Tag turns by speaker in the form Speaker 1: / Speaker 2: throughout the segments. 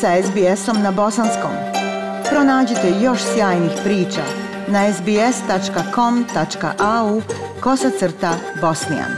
Speaker 1: sa SBS-om na bosanskom. Pronađite još sjajnih priča na sbs.com.au kosacrta bosnijan.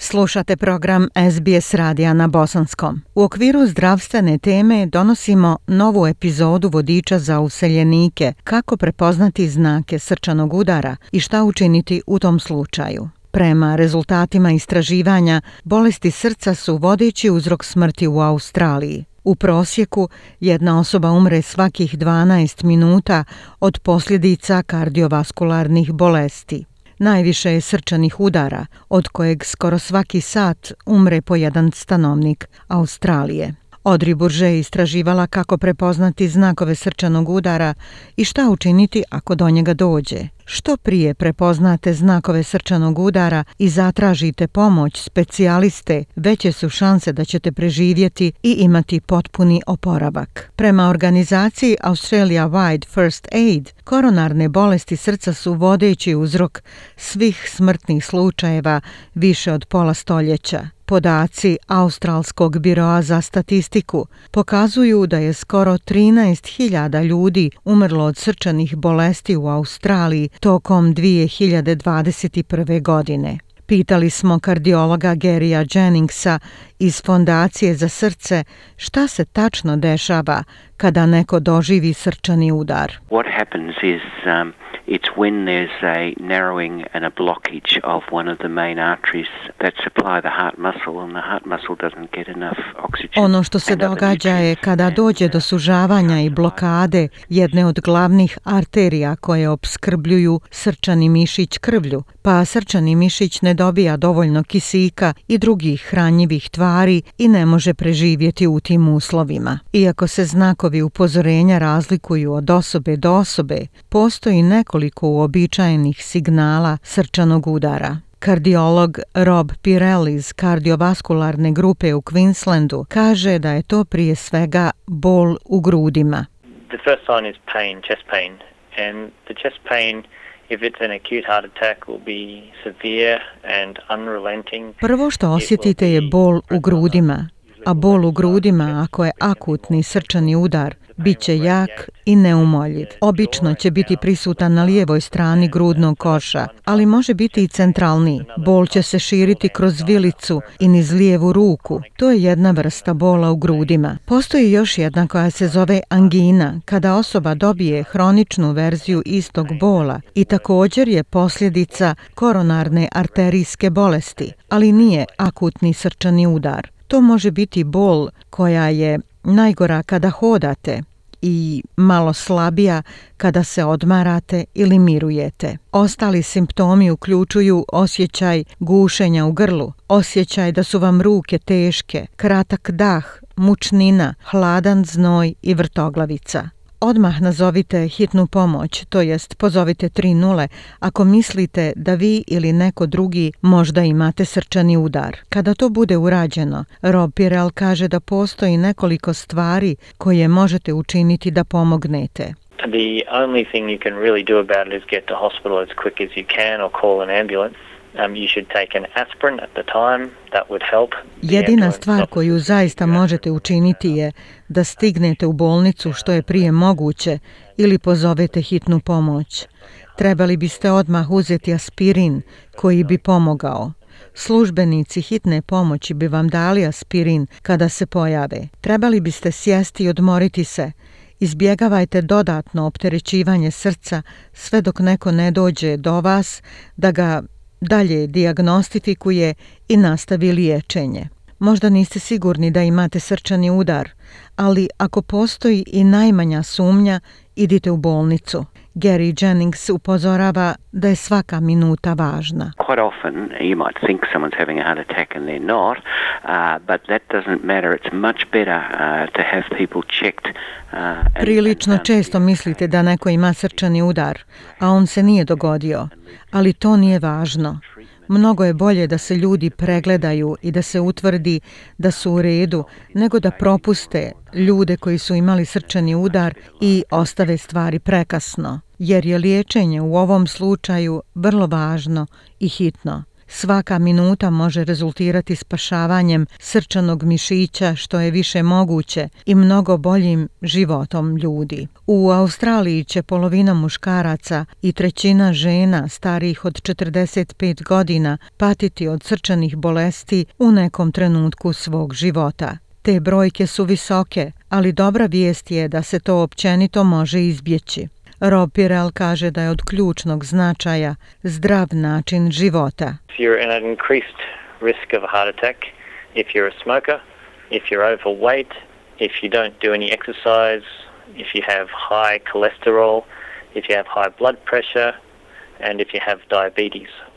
Speaker 1: Slušate program SBS radija na bosanskom. U okviru zdravstvene teme donosimo novu epizodu vodiča za useljenike kako prepoznati znake srčanog udara i šta učiniti u tom slučaju. Prema rezultatima istraživanja, bolesti srca su vodeći uzrok smrti u Australiji. U prosjeku jedna osoba umre svakih 12 minuta od posljedica kardiovaskularnih bolesti. Najviše je srčanih udara, od kojeg skoro svaki sat umre po jedan stanovnik Australije. Odri Burže je istraživala kako prepoznati znakove srčanog udara i šta učiniti ako do njega dođe. Što prije prepoznate znakove srčanog udara i zatražite pomoć specijaliste, veće su šanse da ćete preživjeti i imati potpuni oporavak. Prema organizaciji Australia Wide First Aid, koronarne bolesti srca su vodeći uzrok svih smrtnih slučajeva više od pola stoljeća. Podaci Australskog biroa za statistiku pokazuju da je skoro 13.000 ljudi umrlo od srčanih bolesti u Australiji tokom 2021. godine. Pitali smo kardiologa Gerija Jenningsa iz Fondacije za srce šta se tačno dešava kada neko doživi srčani udar. What happens is um, It's when there's a narrowing and a blockage of one of the main arteries that supply the heart muscle and the heart muscle doesn't get enough oxygen. Ono što se događa je kada dođe do sužavanja i blokade jedne od glavnih arterija koje opskrbljuju srčani mišić krvlju, pa srčani mišić ne dobija dovoljno kisika i drugih hranjivih tvari i ne može preživjeti u tim uslovima. Iako se znakovi upozorenja razlikuju od osobe do osobe, postoji neko nekoliko uobičajenih signala srčanog udara. Kardiolog Rob Pirel iz kardiovaskularne grupe u Queenslandu kaže da je to prije svega bol u grudima. The first Prvo što osjetite je bol u grudima a bol u grudima ako je akutni srčani udar bit će jak i neumoljiv. Obično će biti prisutan na lijevoj strani grudnog koša, ali može biti i centralni. Bol će se širiti kroz vilicu i niz lijevu ruku. To je jedna vrsta bola u grudima. Postoji još jedna koja se zove angina, kada osoba dobije hroničnu verziju istog bola i također je posljedica koronarne arterijske bolesti, ali nije akutni srčani udar. To može biti bol koja je najgora kada hodate i malo slabija kada se odmarate ili mirujete. Ostali simptomi uključuju osjećaj gušenja u grlu, osjećaj da su vam ruke teške, kratak dah, mučnina, hladan znoj i vrtoglavica. Odmah nazovite hitnu pomoć, to jest pozovite 30 ako mislite da vi ili neko drugi možda imate srčani udar. Kada to bude urađeno, Rob Pirel kaže da postoji nekoliko stvari koje možete učiniti da pomognete. The only thing you can really do about it is get to hospital as quick as you can or call an ambulance. Jedina stvar koju zaista možete učiniti je da stignete u bolnicu što je prije moguće ili pozovete hitnu pomoć. Trebali biste odmah uzeti aspirin koji bi pomogao. Službenici hitne pomoći bi vam dali aspirin kada se pojave. Trebali biste sjesti i odmoriti se. Izbjegavajte dodatno opterećivanje srca sve dok neko ne dođe do vas da ga dalje diagnostifikuje i nastavi liječenje. Možda niste sigurni da imate srčani udar, ali ako postoji i najmanja sumnja, idite u bolnicu. Gary Jennings upozorava da je svaka minuta važna. Prilično često mislite da neko ima srčani udar, a on se nije dogodio, ali to nije važno. Mnogo je bolje da se ljudi pregledaju i da se utvrdi da su u redu, nego da propuste ljude koji su imali srčani udar i ostave stvari prekasno, jer je liječenje u ovom slučaju vrlo važno i hitno. Svaka minuta može rezultirati spašavanjem srčanog mišića što je više moguće i mnogo boljim životom ljudi. U Australiji će polovina muškaraca i trećina žena starijih od 45 godina patiti od srčanih bolesti u nekom trenutku svog života. Te brojke su visoke, ali dobra vijest je da se to općenito može izbjeći. Rob Pirel kaže da je od ključnog značaja zdrav način života. You're in an increased risk of a heart attack if you're a smoker, if you're overweight, if you don't do any exercise, if you have high cholesterol, if you have high blood pressure,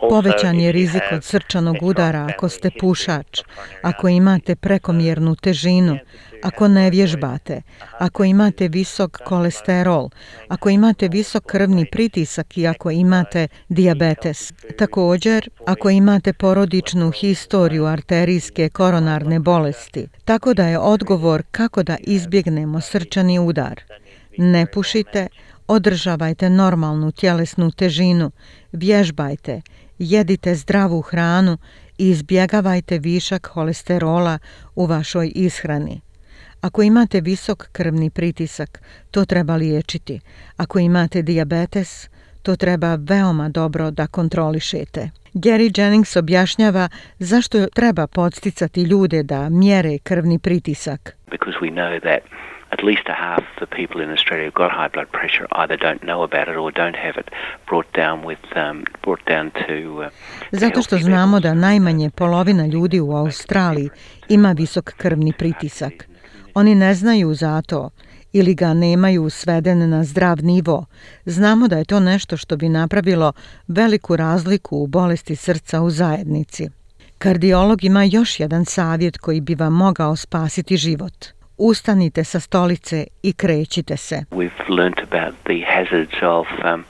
Speaker 1: Povećan je rizik od srčanog udara ako ste pušač, ako imate prekomjernu težinu, ako ne vježbate, ako imate visok kolesterol, ako imate visok krvni pritisak i ako imate dijabetes. Također, ako imate porodičnu historiju arterijske koronarne bolesti. Tako da je odgovor kako da izbjegnemo srčani udar. Ne pušite, Održavajte normalnu tjelesnu težinu, vježbajte, jedite zdravu hranu i izbjegavajte višak holesterola u vašoj ishrani. Ako imate visok krvni pritisak, to treba liječiti. Ako imate dijabetes, to treba veoma dobro da kontrolišete. Gary Jennings objašnjava zašto treba podsticati ljude da mjere krvni pritisak. Because we know that at least a half of the people in Australia got high blood pressure either don't know about it or don't have it brought down with um, brought down to uh, Zato što znamo da najmanje polovina ljudi u Australiji ima visok krvni pritisak. Oni ne znaju za to ili ga nemaju sveden na zdrav nivo. Znamo da je to nešto što bi napravilo veliku razliku u bolesti srca u zajednici. Kardiolog ima još jedan savjet koji bi vam mogao spasiti život – Ustanite sa stolice i krećite se. We've learnt about the hazards of um,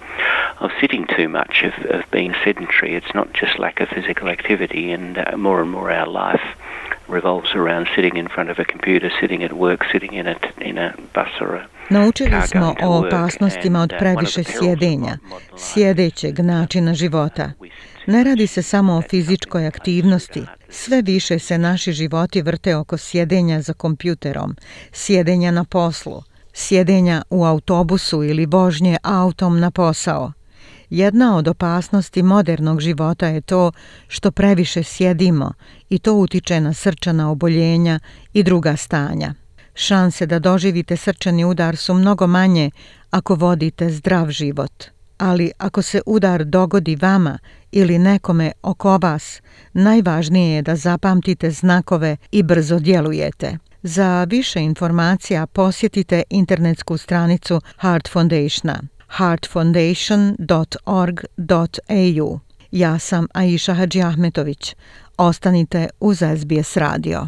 Speaker 1: of sitting too much, of, of being sedentary. It's not just lack of physical activity, and uh, more and more our life revolves around sitting in front of a computer, sitting at work, sitting in a in a bus or a Naučili smo o opasnostima od uh, previše sjedenja, sjedećeg načina života. Ne radi se samo o fizičkoj aktivnosti. Sve više se naši životi vrte oko sjedenja za kompjuterom, sjedenja na poslu, sjedenja u autobusu ili vožnje autom na posao. Jedna od opasnosti modernog života je to što previše sjedimo i to utiče na srčana oboljenja i druga stanja. Šanse da doživite srčani udar su mnogo manje ako vodite zdrav život. Ali ako se udar dogodi vama ili nekome oko vas, najvažnije je da zapamtite znakove i brzo djelujete. Za više informacija posjetite internetsku stranicu Heart Foundationa heartfoundation.org.au. Ja sam Aisha Hadži Ahmetović. Ostanite uz SBS radio